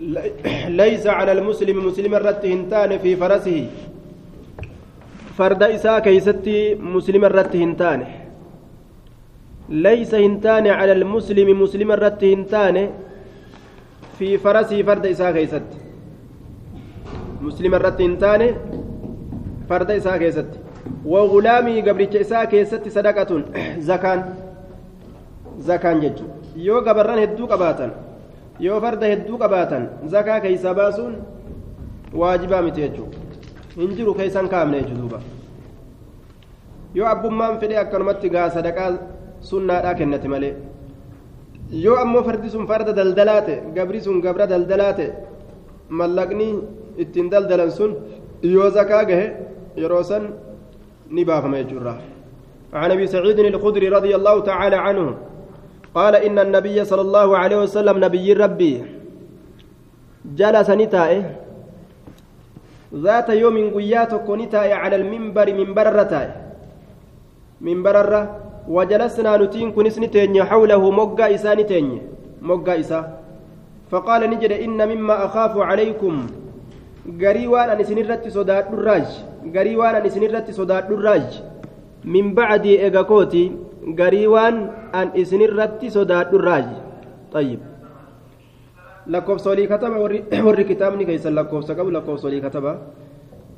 ليس على المسلم مسلم الرت في فرسه. فرد إساء كيستي مسلم الرت ليس هنتان على المسلم مسلم الرت في فرسه فرد إساء كيستي مسلم الرت هنتان فرد إساء كيستي وغلامي قبرتش إساء كيستي صدقة. زكان زكان جج. يو قبران هدو قباتن yoo farda hedduu qabaatan zakaa keeysa baasuun waajibaa miti jechuudha hin jiru keeysan kaa'amne jechuudha yoo abbummaan fedhe akkanumatti gaa sadaqaa sunnaadhaa kennate malee yoo ammoo fardi sun farda daldalaate gabri sun gabra daldalaate mallaqni ittiin daldalan sun yoo zakaa gahe yeroo san ni baafama jechuudha عن ابي سعيد الخدري رضي الله تعالى عنه قال إن النبي صلى الله عليه وسلم نبي ربي. جلس نتائه. ذات يوم قياتك نتائه على المنبر منبر الرتائه منبر الره وجلسنا نتين كنس حوله مقا إسا نتين. مقا إسا. فقال نجد إن مما أخاف عليكم. سنرت صداد الراج. قريوان أن سنرت صداد الراج. من بعد إيغاكوتي garii waan an isinirratti sodaadhurraaji طيب lakkoofsa olii kataba warri kitaabni keeysan lakkoofsa qabu lakkoofsa olii kataba.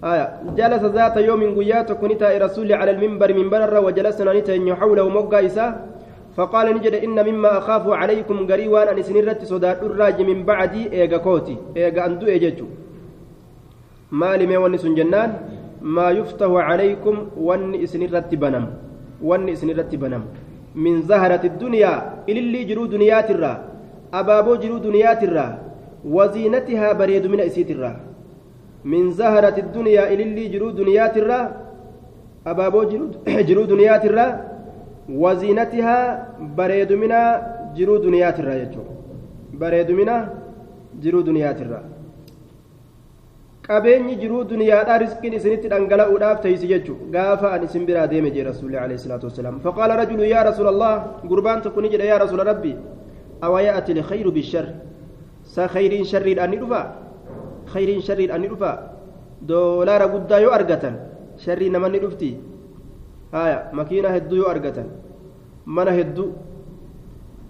آية جلس ذات يوم قيات كنتا رسول على المنبر منبر وجلسنا نتن حوله موقع إساء فقال نجد إن مما أخاف عليكم قريوان أن سنرت صداد الراج من بعدي إيغا كوتي إيغا أندو إيجتو ما لم ونس جنان ما يفتح عليكم ون سنرت بنم wanni isin irratti banam min zaharati dunyaa ilillii jiruu duniyaatirraa abaaboo jiruu duniyaatirraa waziinatihaa bareedumina isiitirraa min zaharati dunyaa ilillii jiruu duniyaatirraa abaaboo jiruu duniyaatirraa waziinatihaa bareedumina jiruu duniyaatirraa jechuudha bareedumina jiruu duniyaatirraa qabeenyi jiruu duniyaadhaa riskiin isinitti dhangala'uudhaaf teeysi jechu gaafa an isin biraa deeme jee rasuulli alayhi salaatu wasalaam faqaala rajulu yaa rasuula allah gurbaan tokko ni jedhe yaa rasuula rabbi awa ya'ati lkhayru bishar sa khayriin sharriidhaan ni dhufa khayriin sharriidhaan ni dhufa doolaara guddaa yoo argatan sharrii naman ni dhufti haya makiina hedduu yoo argatan mana hedduu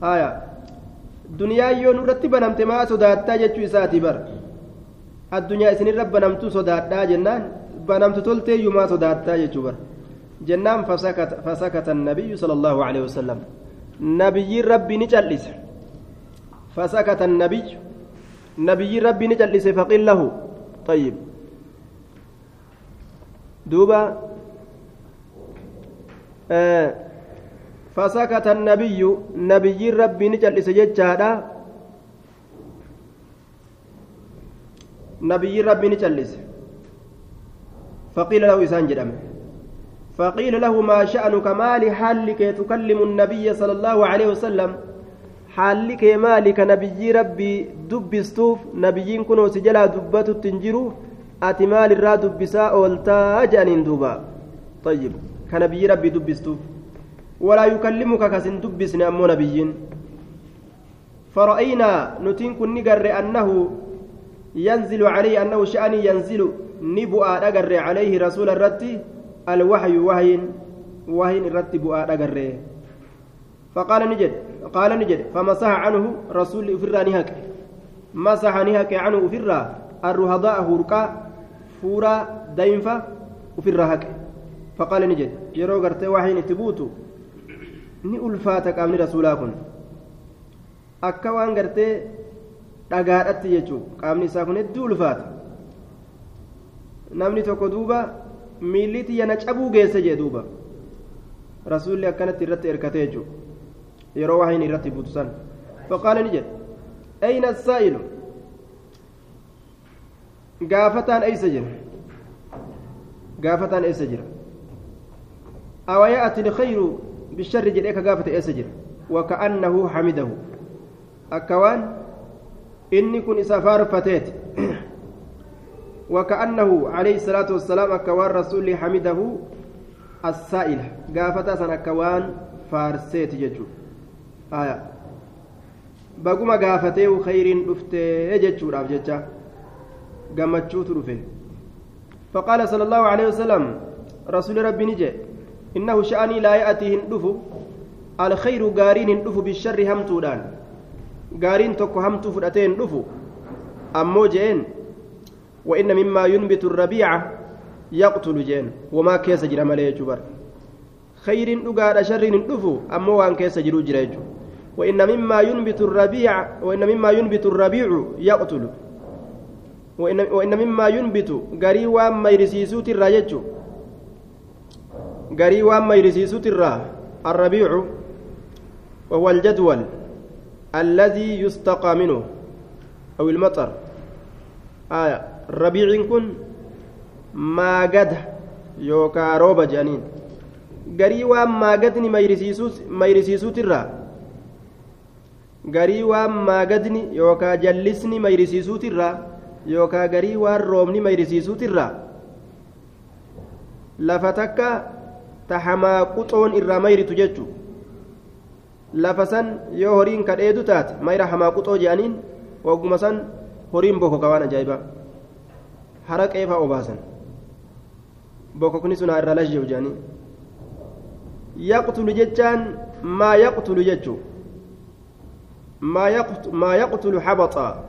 haya duniyaan yoo nurratti banamte maa sodaattaa jechuu isaatii bara addunyaa isinirra banamtu sodaadhaa jennaan banamtu tolteeyyumaa sodaadhaa jechuu bara jennaan fasakata annabiyyu sala allahu aleyhi wasalam nabiyyiin rabbi ni cal'ise fasakata annabiyyu nabiyyiin rabbi ni cal'ise faqil lahu طيب دوبا آه فسكت النبي نبي ربي نجل سجدها نبي ربي نجلس. فقيل له إسان جدم. فقيل له ما شأنك؟ ما لحالك تكلم النبي صلى الله عليه وسلم. حالك مالك نبي ربي دبستوف. نبيين كنوا سجلا دبت تنجرو. أتي مال الرا دبسا أولتا جانين دوبا. طيب كنبي ربي دبستوف. ولا يكلمك كسن دبسنا أمو نبيين. فرأينا نتين كن أنه ينزل عليه أنه شأني ينزل نبؤا أقر عليه رسول الرتي الوحي وهي وهي الرتي بؤا أقر فقال نجد قال نجد فمسح عنه رسول فرا نهك مسح نهك عنه فرا الرهضاء هرقا فورا دينفا وفرا هك فقال نجد يرو قرتي تبوتو. ni ulfaata qaamni rasuulaa kun dhagaadhatti jechuun qaamni isaa kun hedduu ulfaata namni tokko duuba miilli tiyyana cabuu geesse jee duuba rasuulli akkanatti irratti erkate jechuun yeroo wahiin irratti buutu san faqaala ni jedhe ayna saa'ilu gaafataan eeysa jira gaafataan eeysa jira awaya'ati lkhayru بالشر جديك قافة أسجر وكأنه حمده أكوان إني كن إسافار فتيت وكأنه عليه الصلاة والسلام أكوان رسول حمده السائل قافة سن أكوان فارسيت ججو آية baguma gaafatee khayriin dhuftee jechuudhaaf jecha gammachuutu dhufe. فقال صلى الله عليه وسلم رسول ربي نجي إنه شأني لا يأتي هندفو الخير غارين هندفو بالشر همتودان غارين تكو همتو فدتين هندفو أمو جين وإن مما ينبت الربيع يقتل جين وما كيس جرى مليه جبر خير دغا شر هندفو أمو وان كيس جرو جريجو وإن مما ينبت الربيع وإن مما ينبت الربيع يقتل وإن, وإن مما ينبت غري وان ما يرسيسوت الراجج غري وان ما يرسيسوت الرا الربيع وهو الجدول الذي يستقى منه أو المطر آية الربيع كن ما قد يوكا روبا جانين غري وان ما قدني ما يرسيسوت ما يرسيسوت الرا garii waan maagadni yookaan jallisni mayrisiisuutirraa yookaan garii waan roobni mayrisiisuutirraa lafa takka tahamaa quxoon irraa mayritu jechuun lafa san yoo horiin kadheedu taate mayra hamaa quxoo jedhaniin wagguma san horiin bokoka waan ajaa'ibaa hara qeefaa obaasan bokokni sun irraa lashjeefu jedhanii yaqtulu jechaan maa yaqtulu jechuudha. ما يقتل حبطا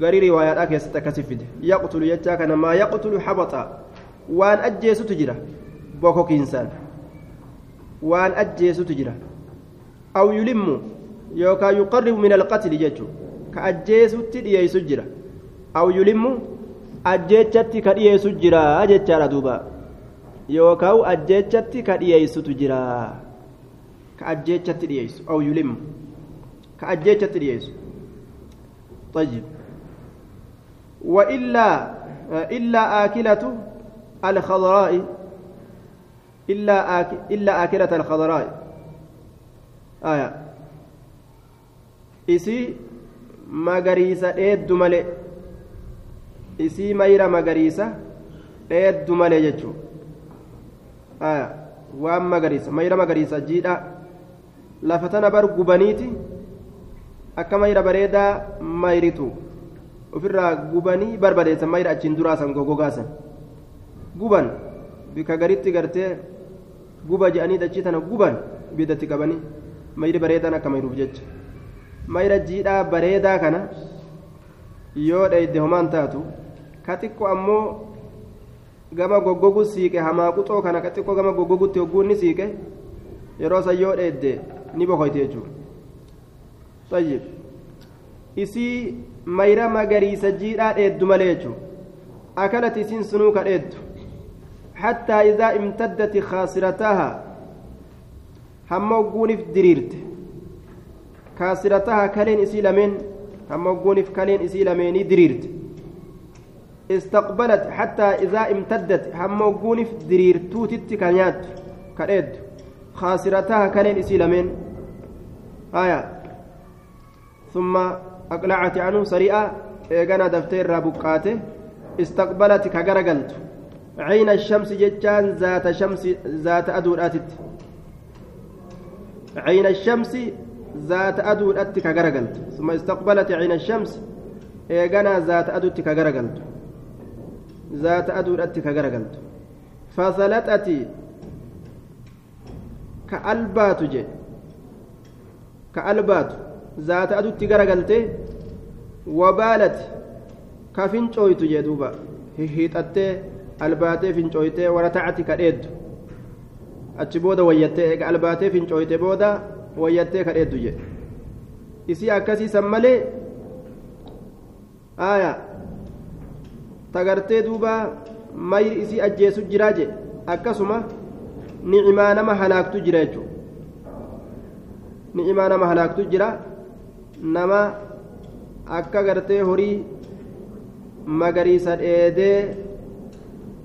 غري روايات كيست كسفد يقتل يجا كان ما يقتل حبطا وان اجيسو تجرا بوكو كينسان وان اجيسو تجرا أو يلم يوكا يقرب من القتل ججو كاجيسو تدييسو جرا أو يلم ajjeechatti ka dhiyeessu jira jechaadha duuba yookaan ajjeechatti ka dhiyeessutu jira ka ajjeechatti dhiyeessu aw yulimmu كأجيتشت ليس طيب وإلا إلا آكلة الخضراء إلا آك إلا آكلة الخضراء isii magariisa dheeddu male. Isii mayra magariisa dheeddu malee jechuudha waan magariisa mayra magariisa jiidha. Lafa tana bar gubaniiti akka mayra bareedaa mayritu ofirraa gubanii barbadeessan mayra achiin duraasan gogogaasan. Guban. Bika garitti gartee guba je'anii dachii tana guban biddatti qabanii. Mayri bareedaan akka mayruuf jecha mayra jiidhaa bareedaa kana yoo dheeyde homaan taatu ka xiqqo ammoo gama goggogu siiqe hamaa quxoo kana ka xiqqoo gama goggogutti hogguun ni siiqe yeroo san yoo dheedde ni bokoyte jechuudha طيب isii mayra magariisa jiidhaa dheeddu malee jechuudha akalat isiin sunuu ka dheeddu حتى إذا امتدت خاصرتها هم وقونف دريرت كاسرتها كلين إسيلمين هم وقونف كلين إسيلمين دريرت استقبلت حتى إذا امتدت هم وقونف دريرتو تتكنيات كريد خاصرتها كلين إسيلمين آية ثم أقلعت عنه سريعة إيغانا دفتير رابقاته استقبلت كغرقلت عين الشمس جتان ذات شمس ذات أدور أتت عين الشمس ذات أدور أتك كغرقلت ثم استقبلت عين الشمس إيغانا ذات أدوت كغرقلت ذات أدور أتك كغرقلت فثلتت كألبات جي. كألبات ذات أدوت غرقلت وبالت كفنشويت جدوبا هيهيتأتي albaatee fincooytee waratacati kadheeddu achi booda wayyattee eega albaatee fincooyte booda wayyattee kadheeddu jedhe isii akkasiisan malee aya tagartee duuba mayri isii ajjeesu jiraa jedhe akkasuma ni'imaa nama halaaktu jira jechu ni'imaa nama halaaktu jira nama akka gartee horii magariisa dheedee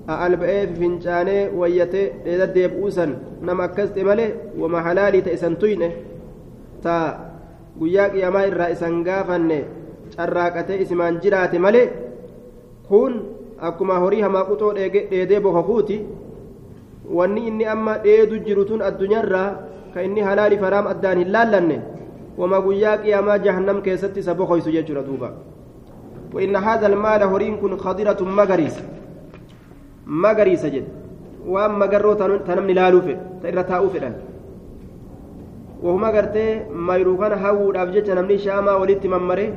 alba'ee fincaanee wayyatee dheeda deebi'uusan nama akkas ta'e malee wama halaalii ta'e isan tuyne ta guyyaa qiyyamaa irraa isan gaafanne carraaqatee isimaan jiraate malee kun akkuma horii hamaa quxoo dheedee bokokuuti wanni inni amma dheedu jiru tun addunyaarraa ka inni halaalii faraam addaan hin laallanne وما قياك يا ما جهنم كيست سبخوي سجد دوبا وإن هذا المال هرين كن خضرة مغريس مغريس جد وأما قروا تنمني لالو في تإرتاؤ في وهما قرتي ما يروغان هاوود أبجيش نمني شاما ولدت ممري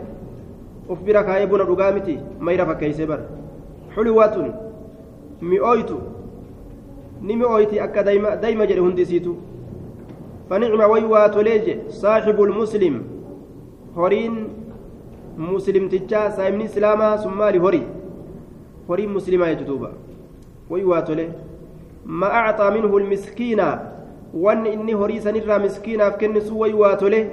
of bira kaayee buna dhugaa miti mayra fakkeeyse bar xulwaatun mi'ooytu ni mi'ooyti akka dayma jedhe hundi isiitu فنعم ويوا توليج صاحب المسلم هورين مسلم تجا سايمني سلاما سمالي هوري هوري مسلمة يجدوبا ويوا تولي ما أعطى منه المسكين وأن إني هوري سنرى مسكين أفكن سو ويوا تولي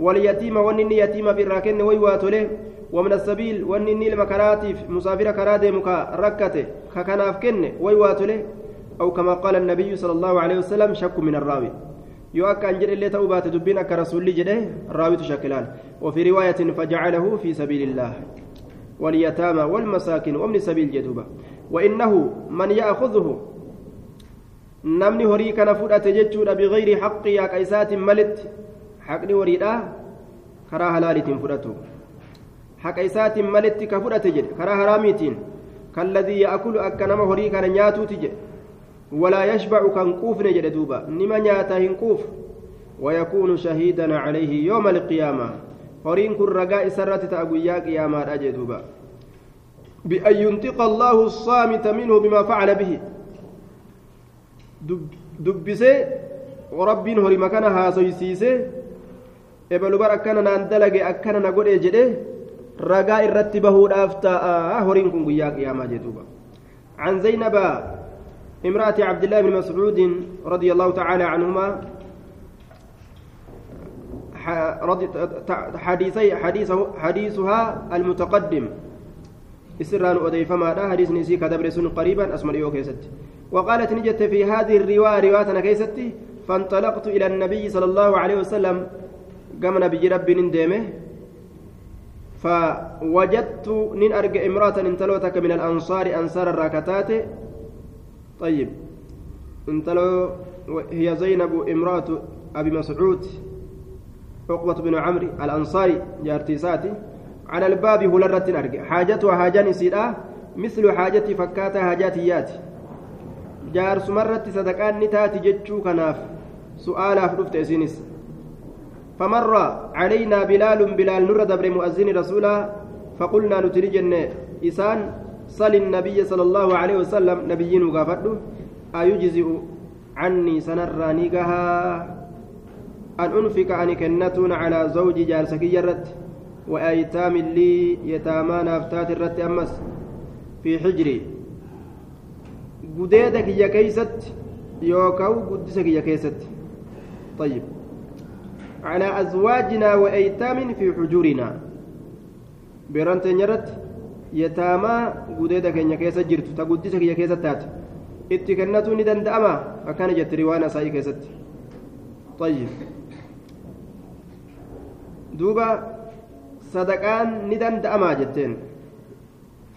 واليتيم وأن إني يتيم براكن ويوا تولي ومن السبيل وأن إني المكراتف مسافر كرادي مكا ركته ككناف كن ويوا تولي أو كما قال النبي صلى الله عليه وسلم شك من الراوي. yoo akka an jedhe illee ta'uu baate dubbiin akka rasuulli وفي رواية فجعله في سبيل الله. واليتامى والمساكين ومن السبيل جدوبا وإنه من يأخذه. نمني هري كان فؤة جتشود بغير حق يا كيسات ملت. حقني وريدا كرا هلالة فؤته حق إسات ملت كفؤة جد كرا هراميتين كالذي يأكل أكنما هري كان نياتو تجد. ولا يشبع كان كوف نجد دوبا. نما نياتا كوف ويكون شهيدا عليه يوم القيامة. هرين كن رقاء سرة تأبويا قياما أجد دوبا. بأن ينطق الله الصامت منه بما فعل به makana haasoysiisee ebalu bar akkana naan dalage akkana na godhe jedhe ragaa irratti bahuudhaaf ta'a horiin kun guyyaa qiyaamaa jedhuuba عن زينب امرأة عبد الله بن مسعود رضي الله تعالى عنهما حديثي حديثه حديثها المتقدم إسران أضيفما لا حديث نسي كدبر سن قريبا أسمى اليوكيست وقالت نجت في هذه الرواية رواية كيستي فانطلقت إلى النبي صلى الله عليه وسلم. قام نبي ربي نندمه. فوجدت نين أرجع امرأة انتلوتك من الأنصار أنصار الراكتات طيب. انتلو هي زينب امرأة أبي مسعود. عقبة بن عمرو الأنصاري جارتي ساتي. على الباب هلرة أرجع. حاجتها حاجان سيدا. مثل حاجتي فكاتها حاجاتيات jaarsumarratti sadaqaan ni taati jechuu kanaaf su'aalaaf dhufte isinis فمر علينا بلال بلال نور دبر مؤذن رسولا. فقلنا نترجن إسان صل النبي صلى الله عليه وسلم. نبيين وقافته أيجزئ عني سنرى نيقها أن أنفق عن كنتون على زوجي جارسك يرت وأيتام لي يتامان أفتات الرت أمس في حجري. gudeeda kiyya keeysatti yookaan guddisa kiyya keessatti طيب. على أزواجنا وأيتام في حجورنا. بيران تنيرت يتاما قديدا كينيا كيسا جرت. تقدسك يا كيسا تات. اتكنتو ندن دأما فكان جت روانا ساي كيست. طيب. دوبا صدقان ندن دأما جتين.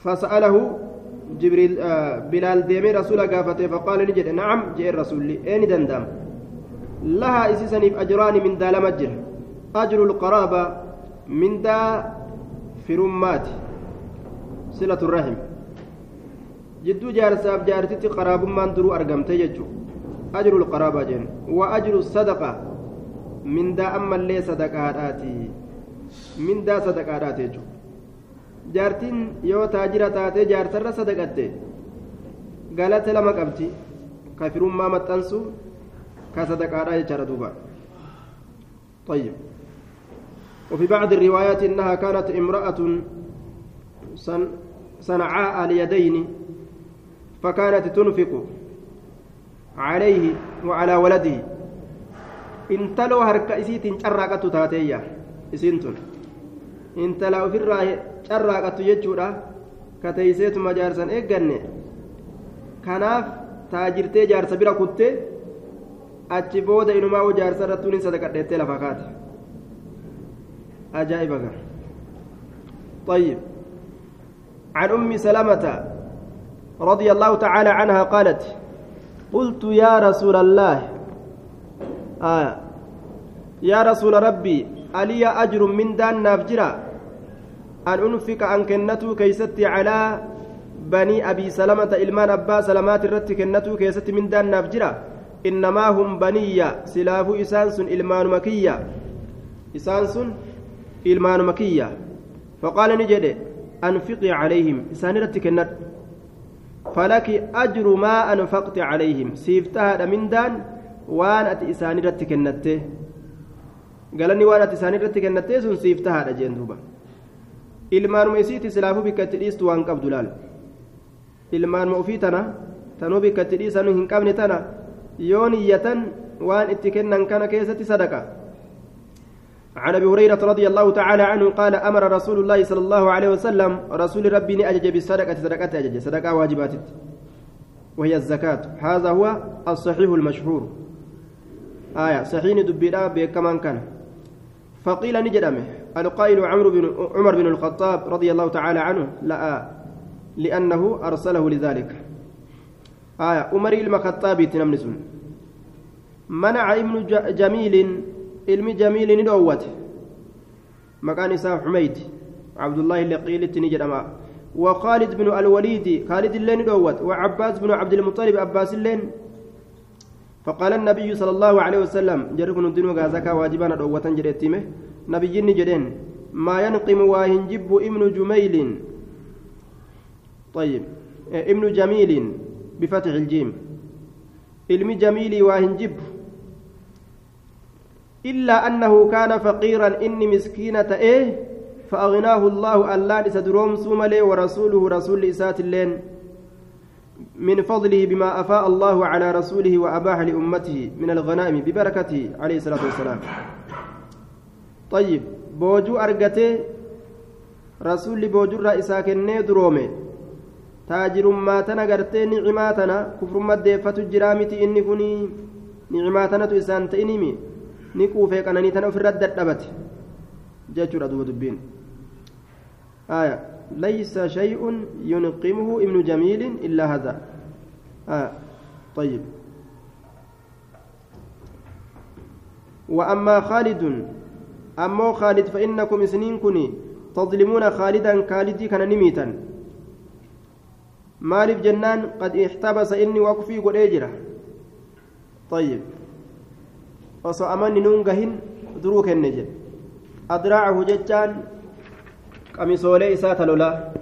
فسأله جبريل آه بلال ديمي رسول قافته فقال نجد نعم جاء الرسول لي. أين دندام لها إسسني أجران من دا لمجر أجر القرابة من دا فرمات صلة الرحم. جدو جارساف جارتي قراب من درو أرقمت يجو أجر القرابة جن. وأجر الصدقة. من دا أما اللي صدقاتي من دا صدقاتي يجو jaartiin yoo taajira taatee jaarsarra sadaqatte galata lama qabdi kafirummaa maxxansu ka sadaqaadha jechaadha duuba طيب وفي بعض الروايات إنها كانت امرأة صن صنعاء اليدين فكانت تنفق عليه وعلى ولده إن تلو هرك إسيت شرقت تاتيا إسنتن في الراه carraaqattu jechuudha ka teeyseetuma jaarsan eegganne kanaaf taajirtee jaarsa bira kutte achi booda inumaa u jaarsa irrattuun hin sadaqadheettee lafa kaate ajaa'iba gaa طيب عن أم سلمة رضي الله تعالى عنها قالت قلت يا رسول الله آه يا رسول ربي ألي أجر من دان نافجرا أن أنفق أن كنتو كيستي على بني أبي سلمة إلمان أبا سلمات الرت كنتو كيستي من دان نافجرا إنما هم بنية سلاف إسانس إلمان مكية. إسانس إلمان مكية. فقال نجد أنفقي عليهم. إسان رت كنت. فلك أجر ما أنفقت عليهم. سيفتها من دان waan ati isaan irratti kennatte galanni waan ati isaan irratti kennattee sun siif tahaadha jeen duuba ilmaanuma isiiti silaafuu bikka itti dhiistu waan qabdu laal ilmaanuma ofii tana tanuu bikka itti dhiisan hin qabne tana yoo niyyatan waan itti kennan kana keessatti sadaqa عن ابي هريره رضي الله تعالى عنه قال أمر رسول الله صلى الله عليه وسلم رسول ربي اجج بالصدقه صدقه اجج صدقه واجبات وهي الزكاه هذا هو الصحيح المشهور آية صحيح دبيرا بكمان كان فقيل نجدمه القائل عمرو بن عمر بن الخطاب رضي الله تعالى عنه لا لأنه أرسله لذلك. آية عمر المخطاب تنمنسون منع ابن جميل علم جميل ندوت مكان إساء حميد عبد الله اللي قيل نجدما وخالد بن الوليد خالد اللين ندوت. وعباس بن عبد المطلب عباس اللين فقال النبي صلى الله عليه وسلم جركن الدين وغازكا واجبا دوة جريتيمه نبي جدين ما ينقم واهنجب ابن جميل. طيب ابن جميل بفتح الجيم. علم جميل واهنجب إلا أنه كان فقيرا إني مسكينة إيه فأغناه الله الله لسدروم سوملي ورسوله رسول إسات اللين من فضله بما أفاء الله على رسوله وأباح لأمته من الغنائم ببركته عليه الصلاة والسلام طيب بوجو أرقته رسول بوجو رئيسا كنه tana kufrummaddeeffatu jiraa miti inni kun nicimaa tanatu isaan ta'inimi ni quufee qananii tana ofirra dadhabate jechuudha duuba dubbiin aayaa ليس شيء ينقمه ابن جميل إلا هذا آه. طيب. وأما خالد أما خالد فإنكم سنين كني تظلمون خالدا خالدي كان نميتا. مالف جنان قد احتبس إني وقفي قد أجره. طيب. وصو أمان نونغهن دروك النجل أدراعه ججان قميصولي إساك لولا.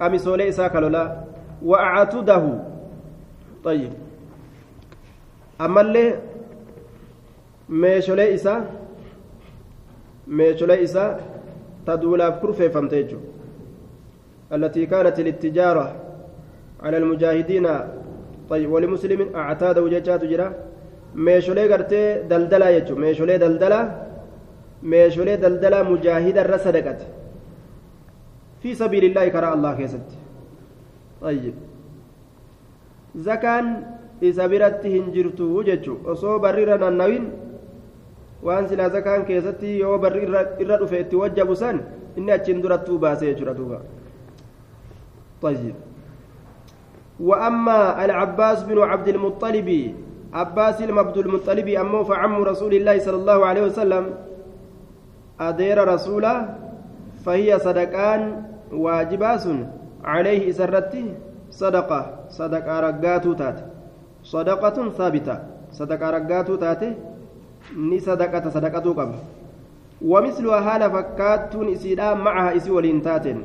قميصولي إساك لولا. Wa'acatudahu طيب ammallee meesholee isaa meesholee isaa duulaaf kurfeeffamte jechuudha التي كانت للتجارة على المجاهدين طيب ولمسلم أعتاد وجهات جرا meesholee gartee daldalaa jechuudha meesholee daldalaa meesholee daldalaa mujaahida irra sadaqate fi sabiilillaahi karaa allah keessatti jechuu osoo barri irra nannawin waan silaa zakaan keessatti yoo barri irra dhufe itti wajjabu san inni achiin durattuu baase jechuudha duuba طيب وأما العباس بن عبد المطلب عباس المبد المطلب أمه فعم رسول الله صلى الله عليه وسلم أدير رسوله فهي صدقان واجباس عليه إسرته صدقة صدقة رقاتو تات صدقة ثابتة صدقة رقاتو تات ni sadaqata sadaqatuu qaba ومثلها haala fakkaattuun isiidha macaha isii waliin taateen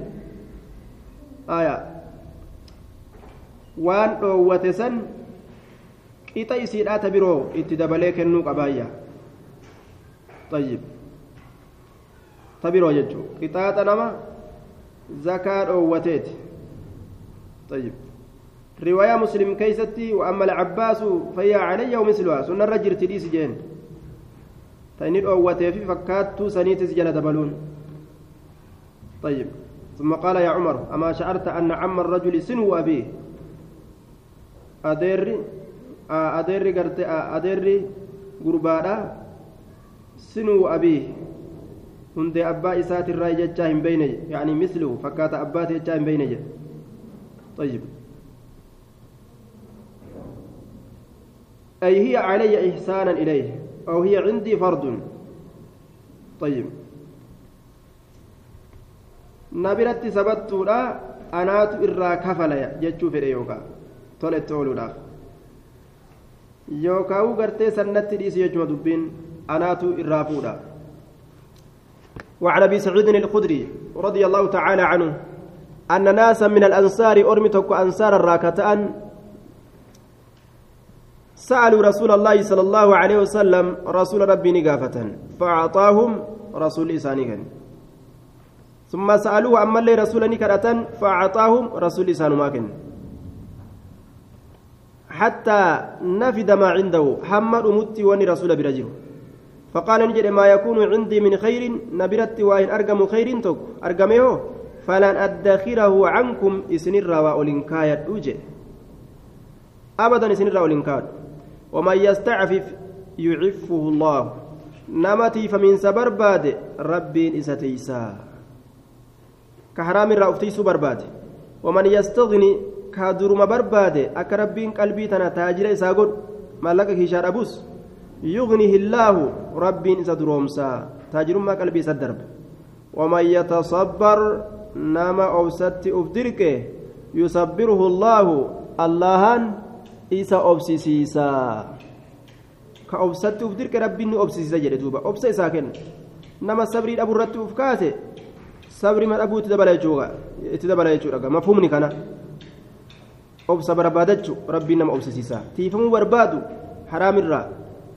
aya waan dhoowwate san qixa isiidha ta biroo itti dabalee kennuu qabaayya طيب ta biroo jechuun qixaaxa nama zakaa dhoowwateeti طيب. رواية مسلم كيستي وأما العباس فهي علي ومثلها. سنة الرجل تديس جين تأني أوتي في فكات سنيتس جل دبلون. طيب. ثم قال يا عمر أما شعرت أن عم الرجل سنو أبيه أدير أدير أدير قربانا سنو أبيه isaatirraa jechaa hin beeyne yani mislu fakkaata abbaati jechaa hin beeyne jedhe طيب. أي هي علي إحسانا إليه أو هي عندي فرض طيب. نبرت سبتولا أنات إرا كفل جتشو في يوكا تولت تولولا يوكاو غرتي سنت ديس يجوا دبين أنات إرا فولا. وعن أبي سعيد الخدري رضي الله تعالى عنه أن ناسا من الأنصار أرمتك أنصار الراكتان سألوا رسول الله صلى الله عليه وسلم رسول ربي نقافة فأعطاهم رسول إساني ثم سألوه أما اللي رسول نكرة فأعطاهم رسول إسان حتى نفد ما عنده حمد متي وني رسول برجل فقال نجد ما يكون عندي من خير نبرت وإن أرقم خير تك. أرقمه فلن أدخره عنكم إسنر وأولنكايا أوجه أبدا إسنر وأولنكايا ومن يستعفف يعفه الله. نمتي فمن سبرباد ربي إساتيسا كحرام الرأفتيس برباد ومن يستغني كادرما برباد. أك ربين قلبي تنا تاجر إساقود مالك هشار أبوس. يغنيه الله ربي إسادرومسا تاجر ما قلبي سدرب ومن يتصبر نما أوسط أفدرك يصبره الله اللهان isa obsisiisa ka obsatti uf dirqe rabbiin ni obsisiisa jedhe duuba obsa isaa kenna nama sabrii dhabu irratti uf kaase sabri ma dhabuu itti dabala jechuudha mafhumni kana obsa barbaadachu rabbiin nama obsisiisa tiifamuu barbaadu haraamirraa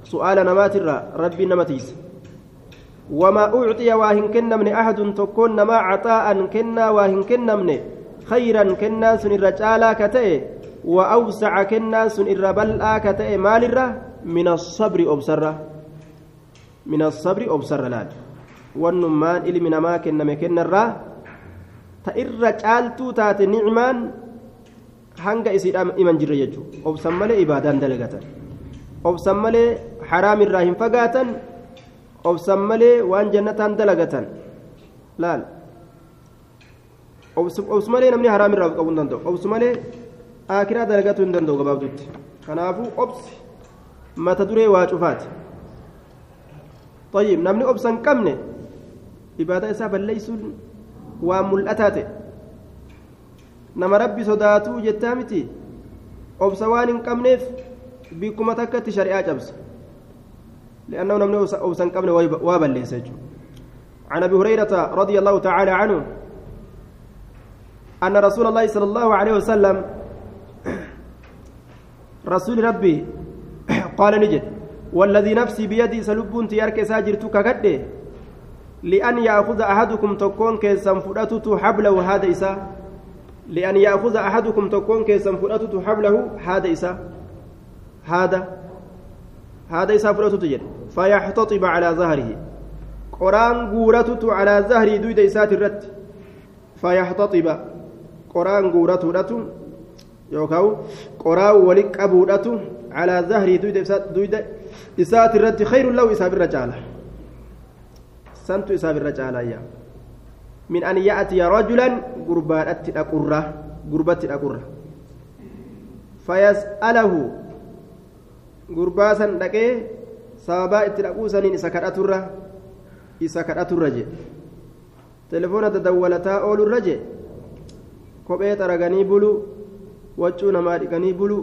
su'aala namaatirraa rabbiin nama tiisa وما أعطي واهن كنمن أحد تكون نما عطاء كنا واهن كنمن خيرا كنا سن الرجالا كتئ وأوسع كنا سن الربل آكتئ مال الره من الصبر أبصر من الصبر أبصر لال والنمان إلي من ما كنا مكنا الره تئر جالتو تات نعمان hanga isiidha iman jirre jechuudha obsan malee ibaadaan dalagatan obsan malee haraam irraa hin fagaatan obsan malee waan jannataan dalagatan laal obsu malee namni haraam irraa qabuu hin danda'u obsu malee akiraa dalagatuu hin danda'u gabaabdutti kanaafuu obsi mata duree waa cufaati طيب namni obsan qabne ibaadaa isaa balleeysuun waa mul'ataa ta'e nama rabbi sodaatuu jettaa miti obsa waan hin لأنه نمني أوسن قبل وابل عن أبي هريرة رضي الله تعالى عنه أن رسول الله صلى الله عليه وسلم رسول ربي قال نجد والذي نفسي بيدي سلب تيارك ساجر تككده لأن يأخذ أحدكم تكون كيسان فدتت حبله هذا إسا لأن يأخذ أحدكم تكون كيسان فدتت حبله هذا إسا هذا هذا إسا فدتت جد فيحتطب على ظهره. قرآن غورتت على ظهري دويد إسات الرت. فيحتطب. قرآن غورتت يوكاو. قرآن ولك أبودت على ظهري دويد إسات دويد إسات الرت. خير له إساب الرجالة سنت إساب الرجالة يا من أن يأتي رجلا قربات الأقرة قربات الأقرة فيسأله قرباسا لكي sababaa itti dhaquu saniin isa kadhaturra isa kadhaturra je telefoona dadawwalataa oolurra je kophee xaraganii bulu waccuu namaa dhiqanii bulu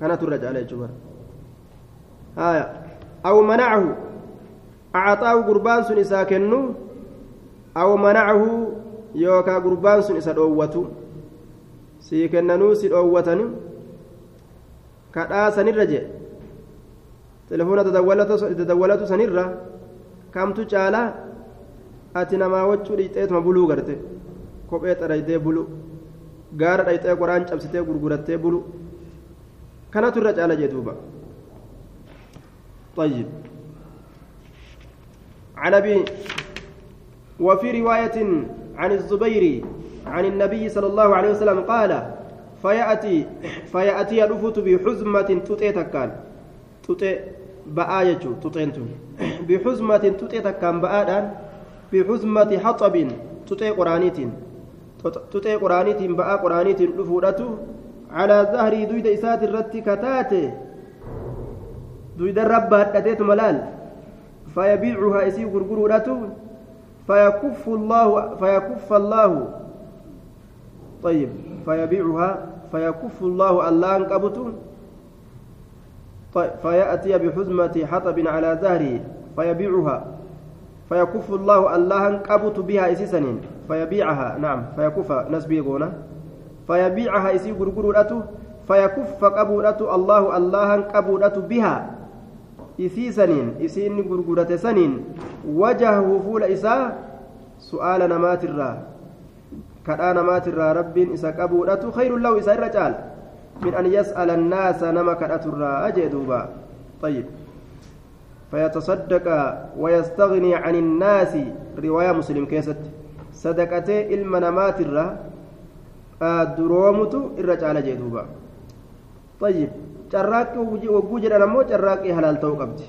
kanaturra caala jechuu bara haya aw manacahu acxaahu gurbaan sun isaa kennu aw manacahu yookaa gurbaan sun isa dhoowwatu sii kennanuu si dhoowwatani kadhaa sanirra je telefoona dadawwalatu sanirra kamtu caalaa ati namaa wachuu dhiixeetuma buluu garte kophee xadhaytee bulu gaara dhayxee qoraan cabsitee gurgurattee bulu kanatu irra caala jee duuba طيب عن ابي وفي روايه عن الزبير عن النبي صلى الله عليه وسلم قال فياتي فياتي الافت بحزمه تؤتيتكان tuxee ba'aa jechuun tuxeen tun bixuzmatin tuxee takkaan ba'aadhaan bixuzmati haxabin tuxee qoraaniitiin tuxee qoraaniitiin ba'aa qoraaniitiin dhufuudhatu calaa zahrii duyda isaati irratti kataate duyda rabba hadhateetuma laal فيبيعها إسي غرغرودته فيكف الله فيكف الله طيب فيبيعها فيكف الله انقبته طيب فيأتي بحزمة حطب على ظهره فيبيعها فيكف الله الله انقبت بها إسسنين فيبيعها نعم فيكف نسبي قونا فيبيعها إسي غرغرودته فيكف قبولته الله الله قبولته بها isii saniin isii inni gurgurate saniin wajahahu fuula isaa su'aala namaatirraa kadhaa namaatirraa rabbiin isa qabuudhatu khayrun lahu isa irra caala an yas'ala annaasa nama kadhaturraa ajee duuba طيب فيتصدق ويستغني عن الناس رواية مسلم كيست صدقته إلما نمات الرا درومت الرجال جدوبا طيب jedhan ammoo carraaqqii halaal ta'uu qabdi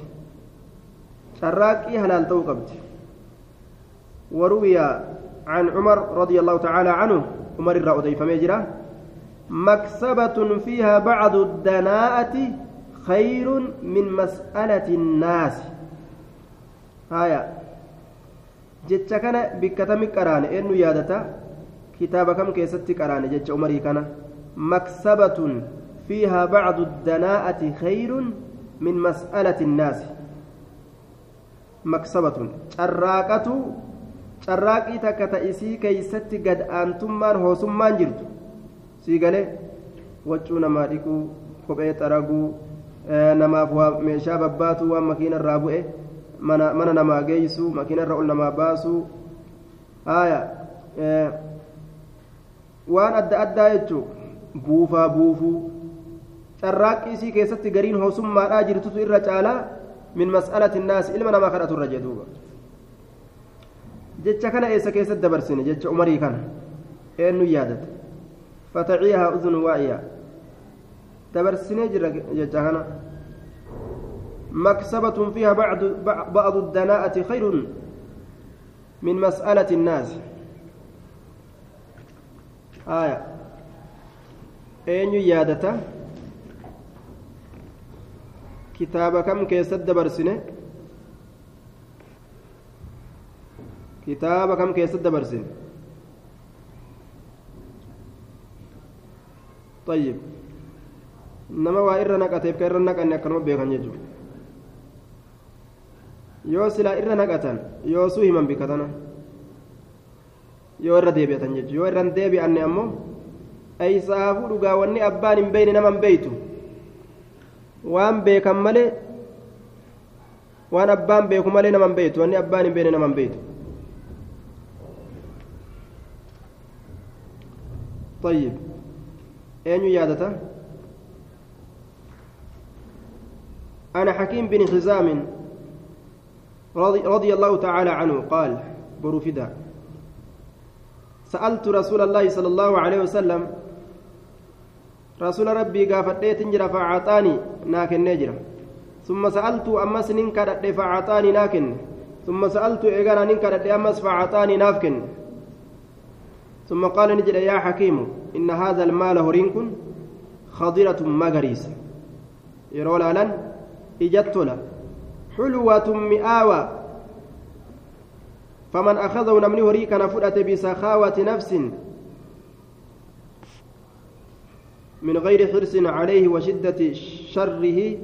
carraaqqii halaal ta'uu qabdi وروي عن عمر رضي الله تعالى عنه عمر الرأودي فميجرة مكسبة فيها بعض الدناءة خير من مسألة الناس. هايا جتش كان بكتم قرآن. إنه يادتا كتاب كم كيست قرآن. جتش عمري كان. مكسبة فيها بعض الدناءة خير من مسألة الناس. مكسبة. شراكة شراكي تكتئسي كيست قد أنتمان هوسمان sii galee waccuu namaa dhiquu kophee xaraguu eh, namaaf meeshaa babbaatu waan makiina irraa bu'e mana namaa geeysu makiina irra ol namaa baasu haaya eh, waan adda addaa jechuun buufaa buufuu. Carraaqqii isii keessatti gariin hoosummaadhaa jirtutu irra caalaa min mas'alati naas ilma namaa kadhatu irra jedhuuba jecha kana eessa keessatti dabarsine jecha umarii kana? Eenyu yaadate? Waa'iyaa dabarsinee jira jecha kana مكسبة فيها بعض بعض الدناءة خير من مسألة الناس آية أين يادته kitaaba kam keessatti dabarsine kitaaba kam keessatti dabarsine طيب nama waa irra naqateef ka irra naqanne akkanuma beekan jechuudha yoo silaa irra naqatan yoosuu himan bikatana yoo irra deebi'atan jechuudha yoo irra deebi'anne ammoo eeysaafuu dhugaa wanni abbaan hin beeyne nama hin beeytu waan beekan malee waan abbaan beeku malee nama hin beeytu wanni abbaan hin beekne nama hin beeytu طيب أين يادته أنا حكيم بن حزام رضي, رضي الله تعالى عنه قال برفدا سألت رسول الله صلى الله عليه وسلم رسول ربي قافت جرى فأعطاني ناكن نجرة ثم سألت أمس ننكرت فأعطاني ناكن ثم سألت إيقانا ننكرت أمس فأعطاني نافكن ثم قال نجد يا حكيم إن هذا المال هرينكن خضرة مغريس. يرول لن إجتنا حلوة مئاوى فمن أخذه نمني هريك نفرة بسخاوة نفس من غير حرص عليه وشدة شره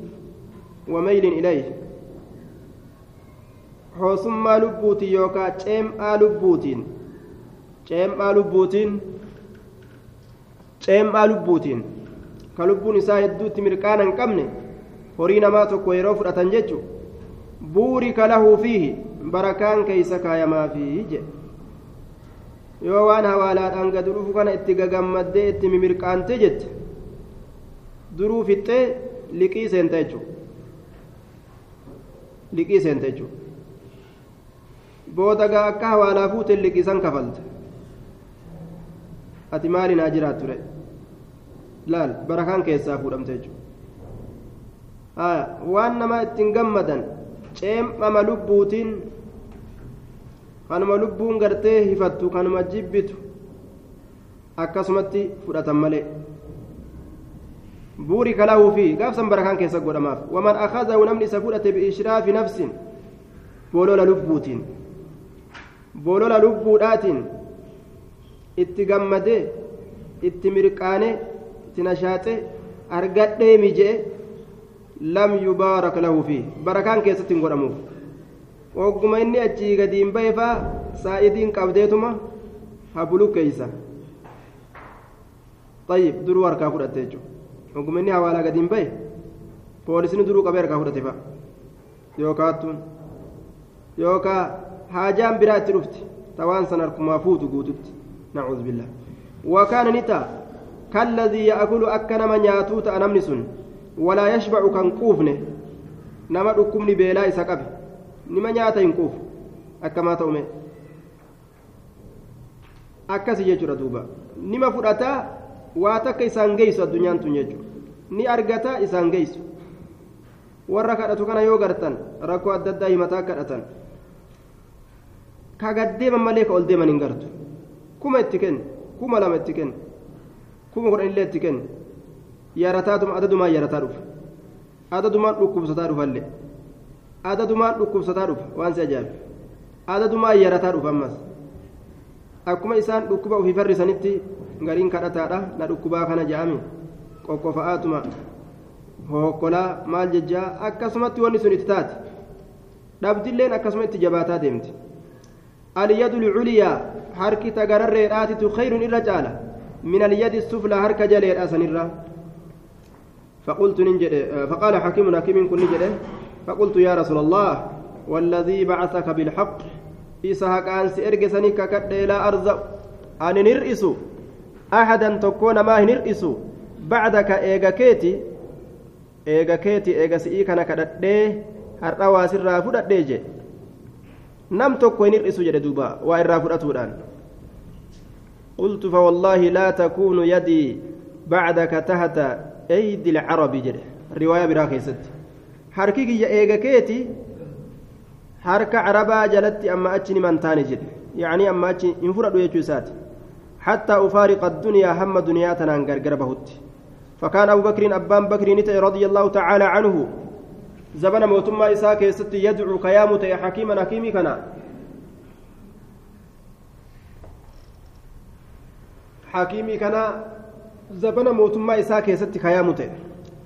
وميل إليه. hoosummaa lubbuutiin yookaan ceem'aa lubbuutiin ceem'aa lubbuutiin ceem'aa lubbuutiin ka lubbuun isaa hedduutti mirqaana hin qabne horii namaa tokko yeroo fudhatan jechu buurika lahuu fiihi barakaan keeysa kaayamaafii jedhe yoo waan hawaalaadhaan gad dhufu kana itti gagammaddee itti mimirqaante jette duruu fixxee liqii seenta jechuudha liqii seenta jechuudha booda gaa akka hawaalaa fuute liqiisan kafalte ati maali naa jiraat ture? Laal barakaan keessaa fuudhamte jechuudha. Waan namaa ittiin gammadan ceem'ama lubbuutiin kanuma lubbuun gartee hifattu kanuma jibbitu akkasumatti fudhatan malee. Buurika lahu fi gaafsan barakaan keessa godhamaaf. Waman akazahu namni isa fudhate biishraafi nafsin bolola lubbuutiin. Bolola lubbuudhaatiin itti gammadee itti mirqaanee itti nashaaxee argadhee mijee lam yubaarak lahu fi barakaan keessatti hin godhamuuf ogguma inni achii gadiin baheefaa saa'idiin qabdeetuma habulu keeysa طيب duruu harkaa fudhatte jechuudha ogguma inni hawaalaa gadiin bahe poolisni duruu qabee harkaa fudhate fa'a yookaattuun yookaa haajaan biraa itti dhufti tawaan san harkumaa fuutu guututti نعوذ بالله. وكان نتا كالذي يأكل أكن من ياتوت أنمن سن ولا يشبع كان قوفنه نما دكمني بلا إسقب نما نياتا ينقوف. أكما تؤمن akkasi jechuudha duuba nima fudhataa waa takka isaan geessu addunyaan tun jechuudha ni argata isaan geessu warra kadhatu kana yoo gartan rakkoo adda addaa himataa kadhatan ka gaddeeman malee ka ol deeman hin gartu kuma itti kennu kuma lama itti kennu kuma kudhan illee itti kennu yarataatuma adadumaan yarataa dhufa adadumaan dhukkubsataa dhufallee adadumaan dhukkubsataa dhufa waan si ajaa'ibu adadumaan yarataa dhufa ammas akkuma isaan dhukkuba ofii farrisanitti gariin kadhataadha na dhukkubaa kana ja'ame qoqqofa'aatuma hokkolaa maal jechaa akkasumatti wanni sun itti taate dhabdilleen akkasuma itti jabaataa deemti alyadu lculiyaa harki tagararreedhaatitu khayrun irra caala min alyadi suflaa harka jaleedha sanirra فقلت ننجد فقال حكيم حكيم كن نجد فقلت يا رسول الله والذي بعثك بالحق إسحاق أن سيرجسني ككد لا أرزق أن نرئس. أحدا تكون ما نرئس. بعدك إيجا كيتي. إيجا كيتي إيجا har'a waa sirraa fudhadhee je irraa fudhatuudhaan qultu fawallaahi laa takuunu yadii bacdaka tahta eydi ilcarabi jedhe riwaayaa biraa keessatti harki kiyya eega keeti harka carabaa jalatti amma achi niman taane jedhe yacnii amma achi hin fudhadhu jechuu isaati حتى أفارق الدنيا هم دنيا تنان غرغر بهت فكان أبو بكر أبان بكر رضي الله تعالى عنه زبن موتما إساء كيست يدعو كيامة يا حكيما حكيمي كنا. حكيمي كنا زبن موتما إساء كيست كيامة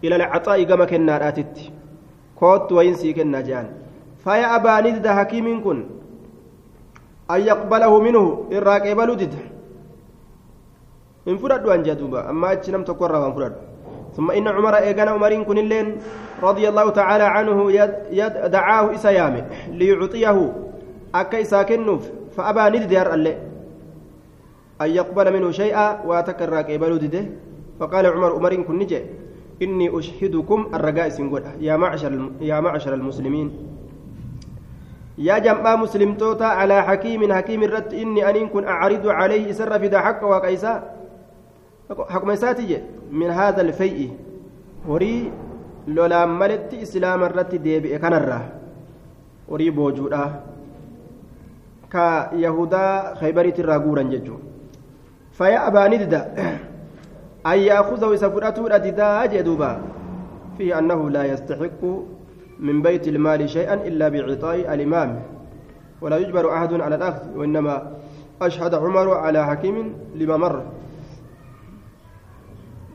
إلى العطاء كما كنا راتت كوت وينسي كنا جان. فيا أبا ند حكيم كن. أن يقبله منه إراك إبلو دد إن فرد وأن جدوبا أما أتشنم تقرر وأن فرد. ثم إن عمر إيقنا عمرين كن اللين رضي الله تعالى عنه يد يد دعاه إسيامه ليعطيه أكا إساكنوف فأبى ندير اللي أن يقبل منه شيئا وتكرر كيبلو دده فقال عمر عمر كن نجي. إني أشهدكم الرجاء سنقول يا معشر يا معشر المسلمين. يا جماعة مسلم توتا على حكيم حكيم الرد إني أن كن أعرض عليه سر في حق وكيسا حكم ساتي من هذا الفيء وري لولا ملت إسلام الرد ديبئ كنرة وري بوجودا irraa guuran jechuun faya abaani dida an yaakuzahu isa fudhatuudha didaa jee duuba fihi annahu laa yastaxiqu min bayti ilmaali shay'an illaa bicixaa'i alimaam ولا يجبر أحد على الأخذ وإنما أشهد عمر على حكيم لما مر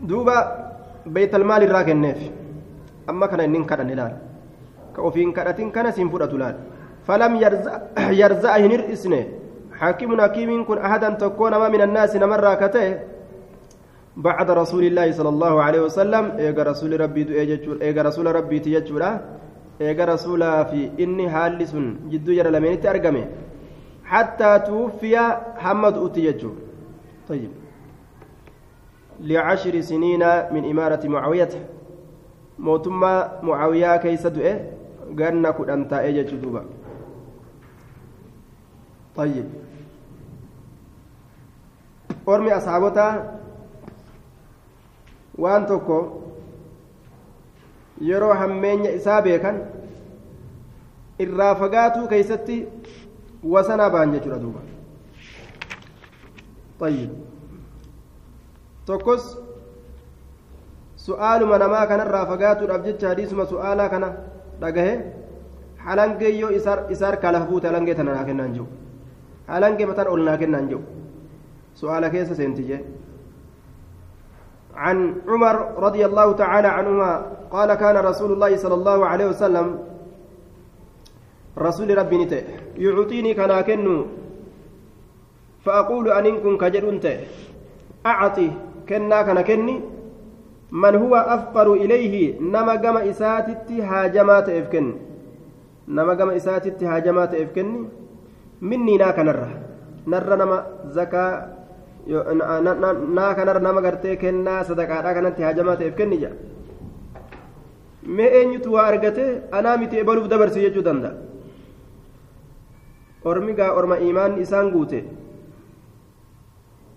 دوبا بيت المال الراكن نيف أما كان إنين كان نلال كأوفين كانتين كان سنفرة لال فلم يرزع هنر إسنه حاكم حكيم كن أحدا تكون من الناس نمر كته بعد رسول الله صلى الله عليه وسلم إيجا رسول ربي إيجا رسول ربي تيجورا إيجا رسول في إني حالس جدو يرى لمن حتى توفي حمد أتيجو طيب لعشر سنين من إمارة معاوية موتما معاوية كيس دؤه قرنا كدنتا إيجا دوبا طيب tokko yeroo hammeenya isaa beekan irraa fagaatuu keeysatti wasanaa ba'an jechuudha duuba طيب tokkos su'aaluma namaa kanarraa fagaatuudhaaf jecha hadiisuma su'aalaa kana dhagahe halangee yoo isaar kaalafa fuute halangee tana naa kennaan jiru halangee mataan ol naa kennaan jiru su'aala keessa seenti jee عن عمر رضي الله تعالى عنهما قال كان رسول الله صلى الله عليه وسلم رسول ربي نته يعطيني كنا كنو فأقول أن إنكم كجرنت أعطي kennaa kana kenni man huwa afqaru ilayhi nama gama isaatitti haajamaa ta'eef kenni. Nama gama isaatitti haajamaa ta'eef kenni minnii kanarra. Narra nama zakaa naa kanarra nama gartee kennaa sadaqaadhaa kanatti haajamaa ta'eef kenni jedha mee eenyutu waa argate anaa miti ebaluuf dabarsi jechuu danda'a? Ormi gaa orma imaanni isaan guute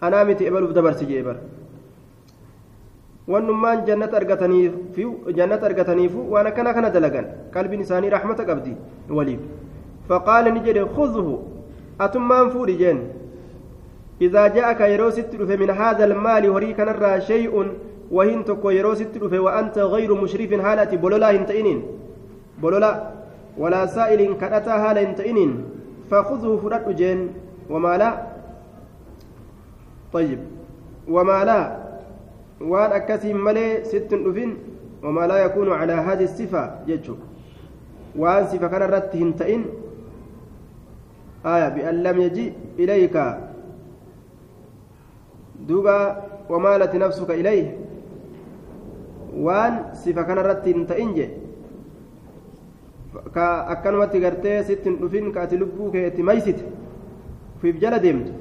anaa miti ebaluuf dabarsi jee bara? Wannummaan jannata argataniifu waan akkana kana dalagan. Qalbiin isaanii raxmata qabdi waliif. Faqaala ni jedhe khudhu atummaan fuudhi jeen. إذا جاءك يروست من هذا المال هريك نرى شيء وهن تكو يروست وأنت غير مشرف هالة بلولا هنتئنين بلولا ولا سائل كأتا هالة هنتئنين فخذه فرد جين وما لا طيب وما لا وان أكسم ملي ست أفن وما لا يكون على هذه الصفة يجو وان صفة كان رت هنتئن آية بأن لم يجي إليك دوبا ومالت نفسك إليه akkanumatti gartee sittin dhufin ka ati lubbuu kee itti maysite ufiif jala deemtu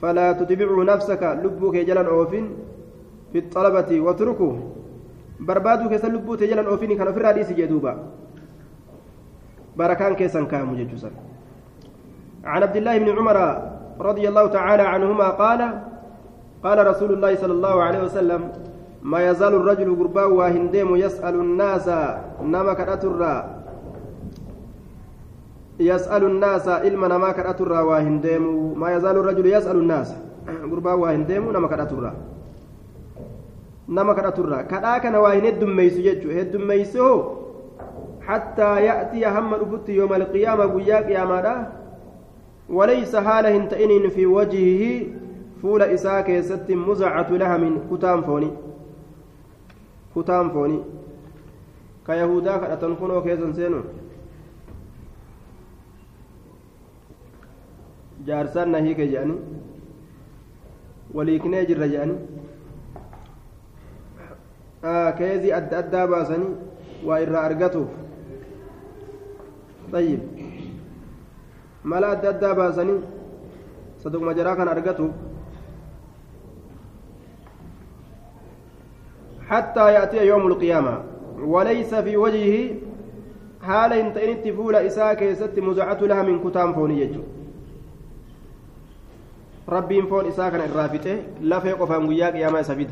falaa tutbicuu nafsaka lubbuu kee jalan oofin watrukuu barbaaduu keessa lubbuu tee jalan oofin kan ofirraa dhiisi jee duuba barakaan keessan kaamu jechuusan عن عبد الله بن عمر رضي الله تعالى عنهما قال قال رسول الله صلى الله عليه وسلم ما يزال الرجل قربا وهندم يسأل الناس نما كراتورا يسأل الناس علما نما كراتورا وهندم ما يزال الرجل يسأل الناس قربا وهندم نما كراتورا نما كراتورا كذا كان وهن الدميس يجو الدميسو حتى يأتي هم الأفت يوم القيامة ويا قيامة وليس حاله تئن في وجهه فول إساء كيست مزعة لهم كتام فوني kutaan foonii ka yahudaa kadhatan kunoo keessan seenu? Jaarsaan na hiike jedhani waliiknee jirra jedhani keezii adda addaa baasanii waa irraa argatuuf طيب. mala adda addaa baasanii saduma jaraa kan argatuuf حتى يأتي يوم القيامة. وليس في وجهه حال انتئنت فول إساء كيست مزعة لها من كتام فوني يجو. ربين فون إساء كان الرافته لا فيق فهم وياك يا ما سفيد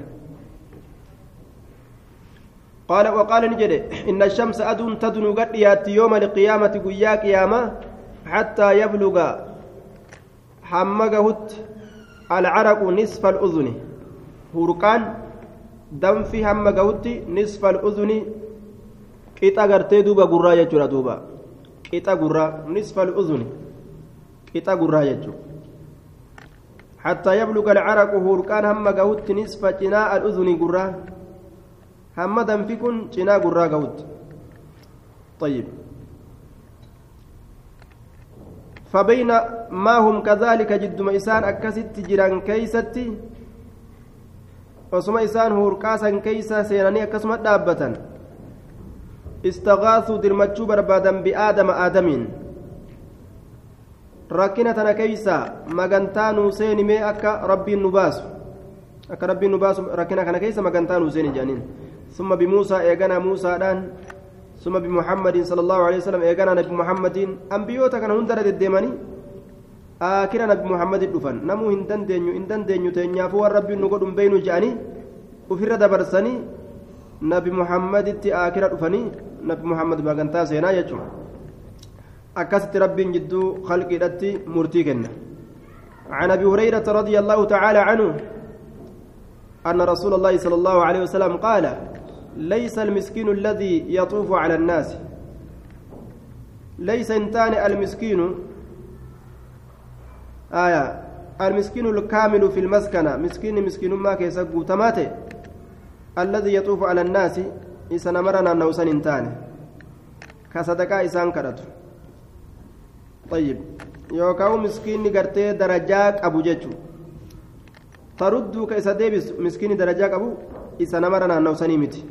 قال وقال نجد إن الشمس أدن تدن قد يأتي يوم القيامة وياك يا ما حتى يبلغ حمقهت العرق نصف الأذن هرقان danfi hamma gahutti nisfa al'udhuni qixa gartee duuba gurraa jechuudha duuba qixa gurraa nisfa al'udhuni qixa gurraa jechuudha حتى يبلغ العرق هوركان هم قهوت نصف جناء الأذن هم دنفكن جناء قرا قهوت طيب فبين ما هم كذلك جد ميسان أكست جيران كيستي hurqaasan keeysa seenanii akkasuma dhaabbatan istagaasuu dirmachuu barbaadan bi'aadama aadamiin rakkina tana keeysa magantaa nuu seenimee akka rabbiin nu baasu akka rabbiin nu baasu rakkina kana keeysa magantaa nuu seeni jedhaniin summa bimuusaa eeganaa muusaadhaan ثم بمحمد صلى الله عليه وسلم إيقانا نبي محمد أنبيوتا كان هندر الديماني akira nabi muhammadin dhufan namuu hin dandeenyu hin dandeenyu teenyaafuu waan rabbiin nu godhun beeynu je'anii ufirra dabarsanii nabi muhammaditti akira dhufanii nabi muhammad magantaa seenaa jechuudha akkasitti rabbiin jidduu khalqiidhatti murtii kenna عن ابي هريره رضي الله تعالى عنه ان رسول الله صلى الله عليه وسلم قال ليس المسكين الذي يطوف على الناس. ليس انتان المسكين. آية. المسكين الكامل في المسكنة. مسكين مسكين ما كيسا قوتماته الذي يطوف على الناس. إسنا مرنا نوسن انتان. كصدقاء إسان كرت. طيب. يوكاو مسكين قرتي درجات أبو جيتشو. تردو كيسا ديبس مسكين درجات أبو. إسنا مرنا نوسن متي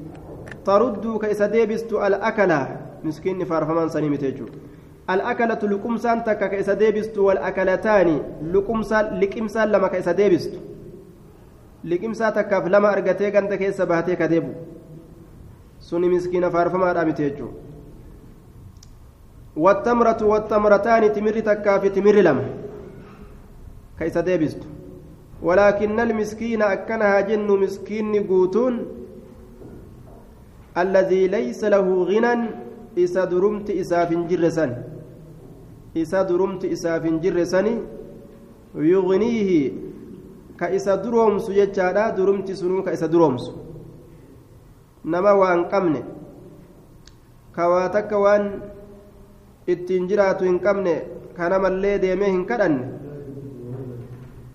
تردو كيسا ديبس الأكلة. مسكين فارفمان سنيمتي الأكلة لقمسان تكا كيسا ديبست والأكلتان. لقمسان لقمسان لما كيسا ديبست. لقمسا تكاف لما أرغتي غنت كيسا بهتي كديبو. سني مسكين فارفما رامتيجو والتمرة والتمرتان تمر تكاف تمر لما كيسا ديبست. ولكن المسكين أكنها جن مسكين قوتون الذي ليس له غنى إسا درمت إسا فنجرسان isa durumti isaaf hin jirre sani yugniihi ka isa duroomsu jechaadha durumti sunuu ka isa duroomsu nama waan qabne ka waa takka waan ittiin jiraatu hin qabne kanamallee deemee hin kadhanne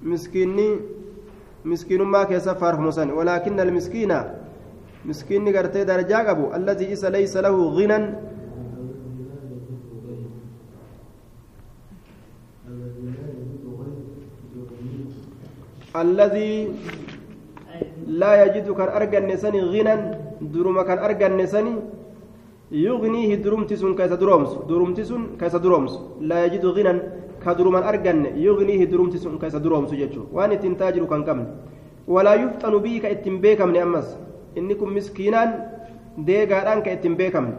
miskiinni miskiinummaa keessa faarfamu san walaakinna almiskiina miskiinni gartee darajaa qabu alladii isa laysa lahu ginan الذي لا يجد كان أرجن سني غنى درما كان أرجن سني يغنيه درمتسون كيس درومس درمتسون كيس درومس. لا يجد غنى كدرما أرجن يغنيه درمتسون كيس درومس جتشو وأن تنتاجر كان كمن ولا يفتن به كإتم بيكم أمس. إنكم مسكينان deegaadhaan ka ittiin beekamne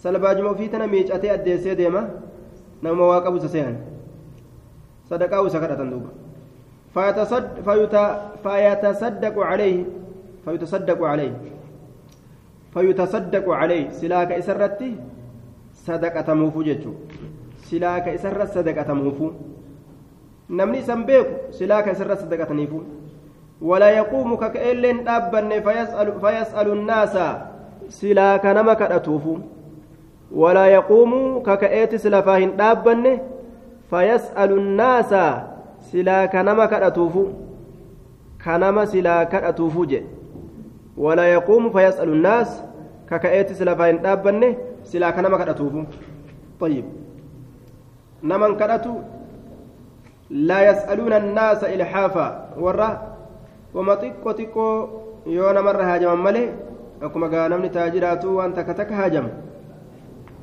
salbaajuma ofii tana miicatee addeessee deema nama waaqa busa seehan. Sadaqaa usa kadhatan duuba. فيتصد فيت فيتصدق عليه فيتصدق عليه فيتصدق عليه سلاك إسرتي صدقة موفو جتشو سلاك إسرت صدقة موفو نمني سنبيك سلاك إسرت صدقة نيفو ولا يقوم ككئلين أبن فيسأل, فيسأل الناس سلاك نمك أتوفو ولا يقوم ككئت سلفاهن أبن فيسأل الناس silaa kanama kadhatuufu kanama silaa kadhatuufu jedhe ولا يقوم فيسأل الناس ككأيت سلافين دابنه سلا كنما كدتوفو طيب. نمن كدتو لا يسألون الناس إلحافا. ورا qoma xiqqoo xiqqoo yoo namarra haajaman malee akkuma gaa namni taajiraatu waan takka takka haajama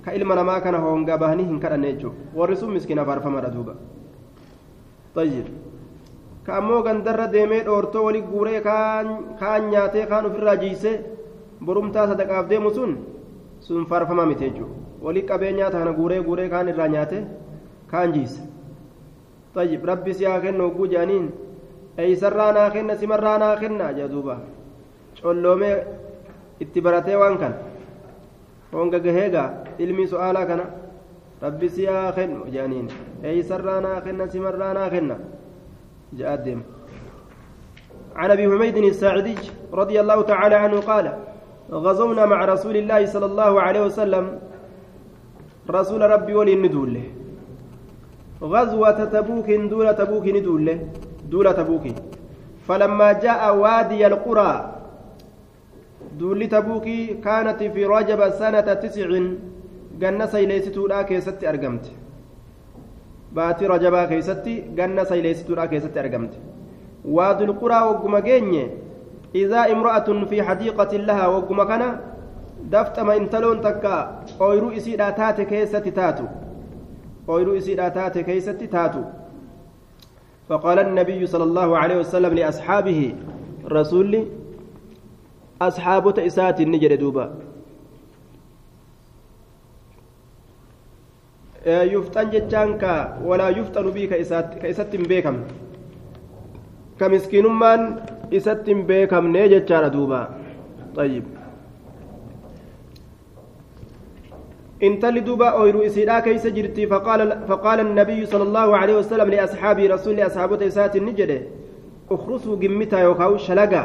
ka ilma namaa kana hoongaa bahanii hin kadhanne jechuudha. Warri sun miskiina faarfamadha duuba. Tayyib. Ka ammoo gandarra deemee dhoortoo wali guuree kaan nyaatee kaan ofirraa jiisee borumtaa sadaqaaf deemu sun sun faarfama miti jechuudha. Wali qabee nyaata kana guuree guuree kaan irraa nyaate kaan jiise. Tayyib. Rabbi siyaa kenna hogguu jaaniin ربي سيا كنو جانين أي سرانا كن سمرانا كن جدوبا شلومي اتبرتي وان كان هونغا جهيغا علمي سؤالا كان ربي سيا كنو جانين أي سرانا كن سمرانا كن جاء الدم عن ابي حميد الساعدي رضي الله تعالى عنه قال غزونا مع رسول الله صلى الله عليه وسلم رسول ربي ولي nan duule غزوة تبوك duula تبوك nan duule duula تبوك فلما جاء وادي القرى duula تبوك كانت في رجب سنة تسع ganna سيليستو لا keessatti argamte baatii رجبا keessatti ganna سيليستو لا keessatti argamte وادي القرى وقم إذا امرأة في حديقة لها وقم كان دفتما انتلون تكا أويرو إسيدا تاتي كيستي تاتو. أويرو إسيدا تاتي كيستي تاتو. فقال النبي صلى الله عليه وسلم لأصحابه رسول أصحاب تئسات النجر دوبا. يفتن جتانك ولا يفتن بي كإسات بيكم. كمسكين من إسات بيكم نيجتشار دوبا. طيب. انتل دوبا أويرو إسيدا كيس جرتي فقال فقال النبي صلى الله عليه وسلم لأصحابه رسول أصحابه تيسات النجدة أخرسوا قمتا يوكاو شلقا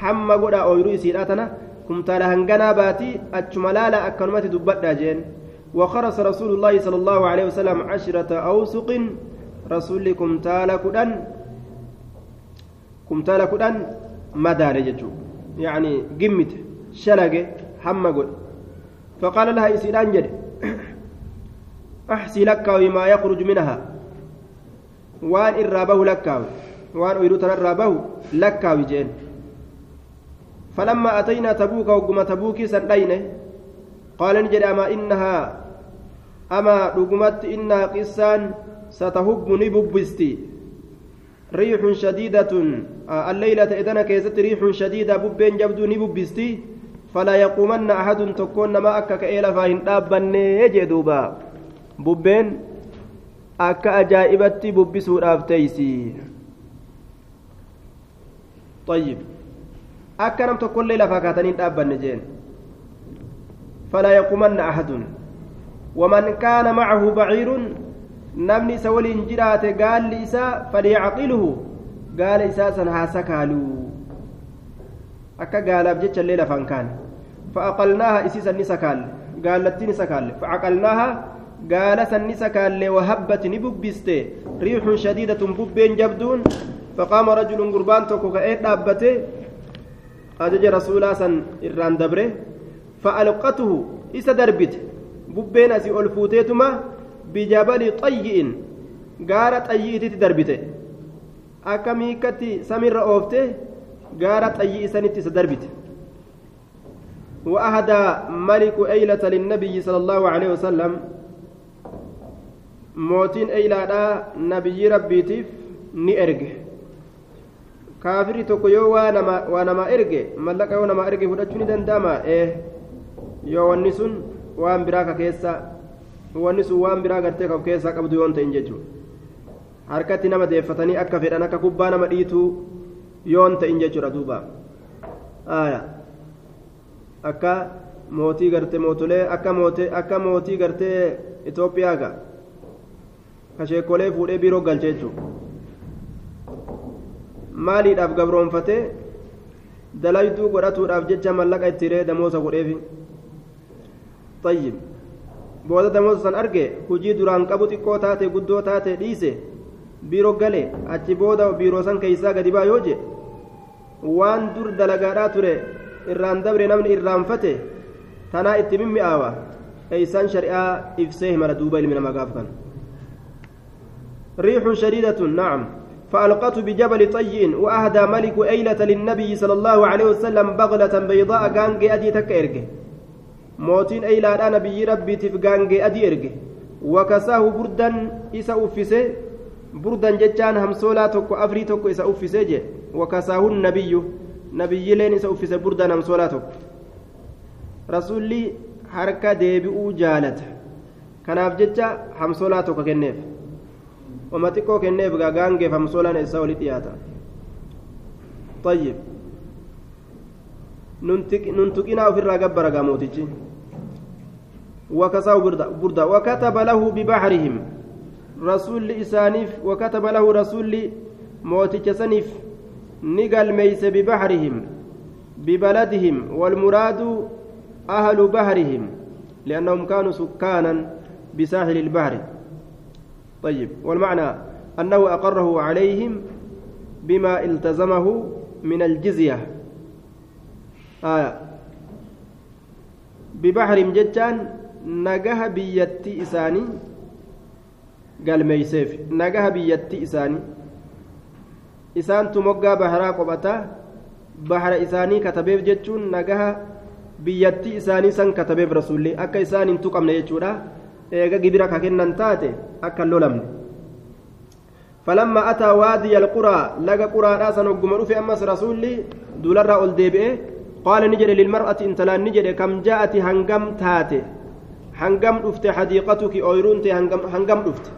حما قد أويرو إسيدا تنا كمتا لهنغنا باتي أجملالا أكنمت دبتا جين وخرس رسول الله صلى الله عليه وسلم عشرة أوسق رسولكم تالا كدن كم تالا كدن مدار يعني قمت شلقه حمق فقال لها إسيدان جد أحسي لك وما يخرج منها. وان إرابه لك وان أيروت الرابه لك وجين. فلما أتينا تبوك وقم تبوك سندين قال نجد أما إنها أما رقمت إنها قسان ستهب نببستي. ريح شديدة الليلة إذن كيست ريح شديدة ببين جبدو نببستي. فلا يقومن أحد تكون ما أكا كإيلا فإن أبني يجدوبا ببين أكا أجائبتي ببسو رافتيسي طيب nam tokkollee lafaa kaatanii hin dhaabbanne jeen falaa yaqumanna ahadun waman kaana macahu baciirun namni isa waliin jiraate gaalli isaa falyacqiluhu gaala isaa san haa sakaaluu akka gaalaaf jecha illee lafaan kaane فأقلناها إسيسا نسكال قالت نسكال فعقلناها قال سنسكال وهبت نببست ريح شديدة ببين جبدون فقام رجل قربان تكو كأيت ajaja rasuulaa san irraan dabre fa'alqatuhu isa darbite bubbeen asii ol fuuteetuma bijabali xayyi'in gaara xayyi'ititti darbite akka miikkatti samirra oofte gaara xayyi'i sanitti isa darbite وأهدى ملك أيلة للنبي صلى الله عليه وسلم موتين أيلة نبي ربيتيف fudhachuu ni danda'ama ee yoo wanni sun waan biraa ka keessa wanni sun waan biraa gartee ka of keessaa qabdu yoon ta'in jechuudha harkatti nama deeffatanii akka fedhan akka kubbaa nama dhiituu yoon ta'in jechuudha duuba akka mootii gartee mootolee akka mootii akka mootii gartee Itoophiyaa ka kasheekolee fuudhee biiroo galchee jechuudha. maaliidhaaf gabroonfatee dalayduu godhatuudhaaf jecha mallaqa itti hiree damoosa godheefi tayyib booda damoosa san arge hujii duraan qabu xiqqoo taate guddoo taate dhiise biiroo gale achi booda biiroo san keeysaa gadi baa yoo je waan dur dalagaadhaa ture irraan dabre namni irraanfate tanaa itti mimmi'aawa. Eeysaan shari'aa ibsee himara duuba ilmi namaa gaaf kan riixun shadiidatun nacam فألقته بجبل طي وأهدى ملك أيلة للنبي صلى الله عليه وسلم بغلة بيضاء غانجي أدي تك إرجه موتين أيلا نبي ربي تفغانجي أدي إرجه وكساه بردا إسا أفسه بردا جتان همسولا توكو أفري توكو إسا أفسه وكساه النبي لين إسا أفسه بردا همسولا توكو رسولي حركة ديبئو جالت. kanaaf jecha hamsolaa tokko kenneef wama xiqqoo kenneef gaangeefam solaan isaa oli dhiyaata طيب. ننتقنا في الرقب برقا موتجي وكساه بردة وكتب له ببحرهم. رسول إسانيف وكتب له رسول موتج سنيف. نقل ميس ببحرهم ببلدهم والمراد أهل بحرهم لأنهم كانوا سكانا بساحل البحر. طيب والمعنى أنه أقره عليهم بما التزمه من الجزية. آية ببحر جتان نجاه بيتي إساني قال ميسيف نجاه بيتي إساني. isaantu moggaa baharaa qophata bahara isaanii katabeef jechuun nagaha biyyattii isaanii san katabeef rasuulli akka isaan hin tuqamne jechuudha. Eega gibira ka kennan taate akka lolamne. Falamma ataa waadiya alquraa laga quraadhaa san ogguma dhufe ammas rasuulli duularraa ol deebi'e qaala ni jedhe lilmar'ati intalaan ni jedhe kam jaa'ati hangam taate? Hangam dhufte hadiiqatuki ooyiruun ta'e hangam dhufte?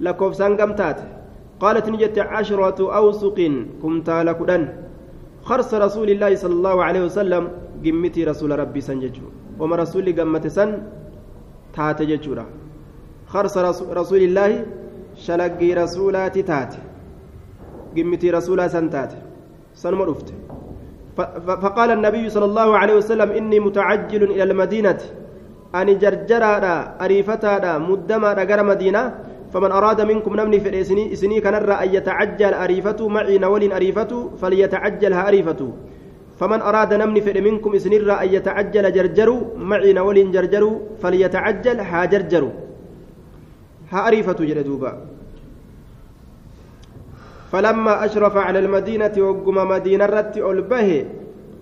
Lakkoofsa hangam taate? قالت نجد عشرة أوسق كمتا لكدن خرس رسول الله صلى الله عليه وسلم قمتي رسول ربي سنججو وما رسولي قمت سن taate jechuudha harsa rasuulillaahi shalaggii rasuulaati taate gimmitii rasuulaa san taate sanuma dhufte فقال النبي صلى الله عليه وسلم إني متعجل إلى المدينة ani jarjaraadha ariifataadha muddamaadha gara madiinaa فمن أراد منكم نمني في إسني إسني كان أن يتعجل أريفته معي نول أريفته فليتعجلها أريفته. فمن أراد نمني في منكم إسني أن يتعجل جرجروا معي نول جرجروا فليتعجل ها جرجروا ها أريفته جلدوبا فلما أشرف على المدينة وقم مدينة رت ألبه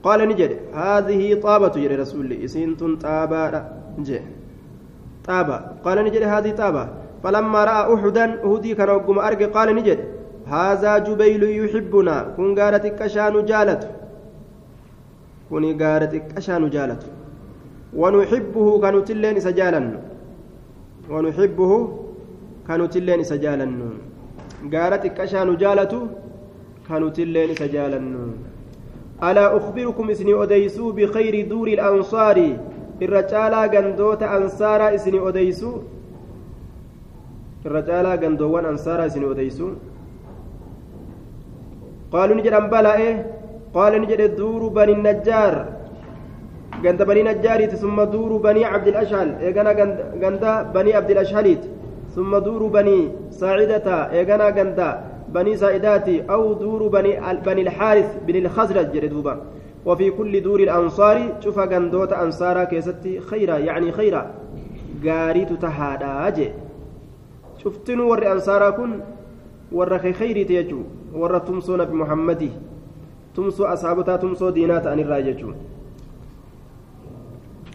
قال نجد هذه طابة يا رسول إسنت طابة جي طابة. قال نجد هذه طابة. فلما رأى أحدا أهدي كان وقم أرقى قال نجد هذا جبيل يحبنا كن قالت كشان جالت كن قالت كشان جالت ونحبه كانوا سجالا ونحبه كانوا تلين سجالا قالت كشان جالت كانوا تلين سجالا ألا أخبركم إسني أديسو بخير دور الأنصار؟ الرجال قندوت أنصار إسني أديسو؟ Irra caalaa gandoowwan ansaaraa isin odeysu qaaluu ni jedhan bala'e qaala ni jedhe duuru bani najjaar ganda banii najjaariiti summa duuru banii cabdilashhal eegana ganda banii abdilashhaliiti summa duuru banii saacidata eegana ganda banii saa'idaati aw duuru banii alxaaris bin ilkhasraj jedhe duuba وفي كل دور الأنصار شوف غندوت أنصارا كيستي خيرا يعني خيرا غاري تتهادا أجي شفتنوا ور أنصارا كن ور خيري تيجو ور تمسو نبي محمدي تمسو أصحابتا تمسو دينات عن الراججون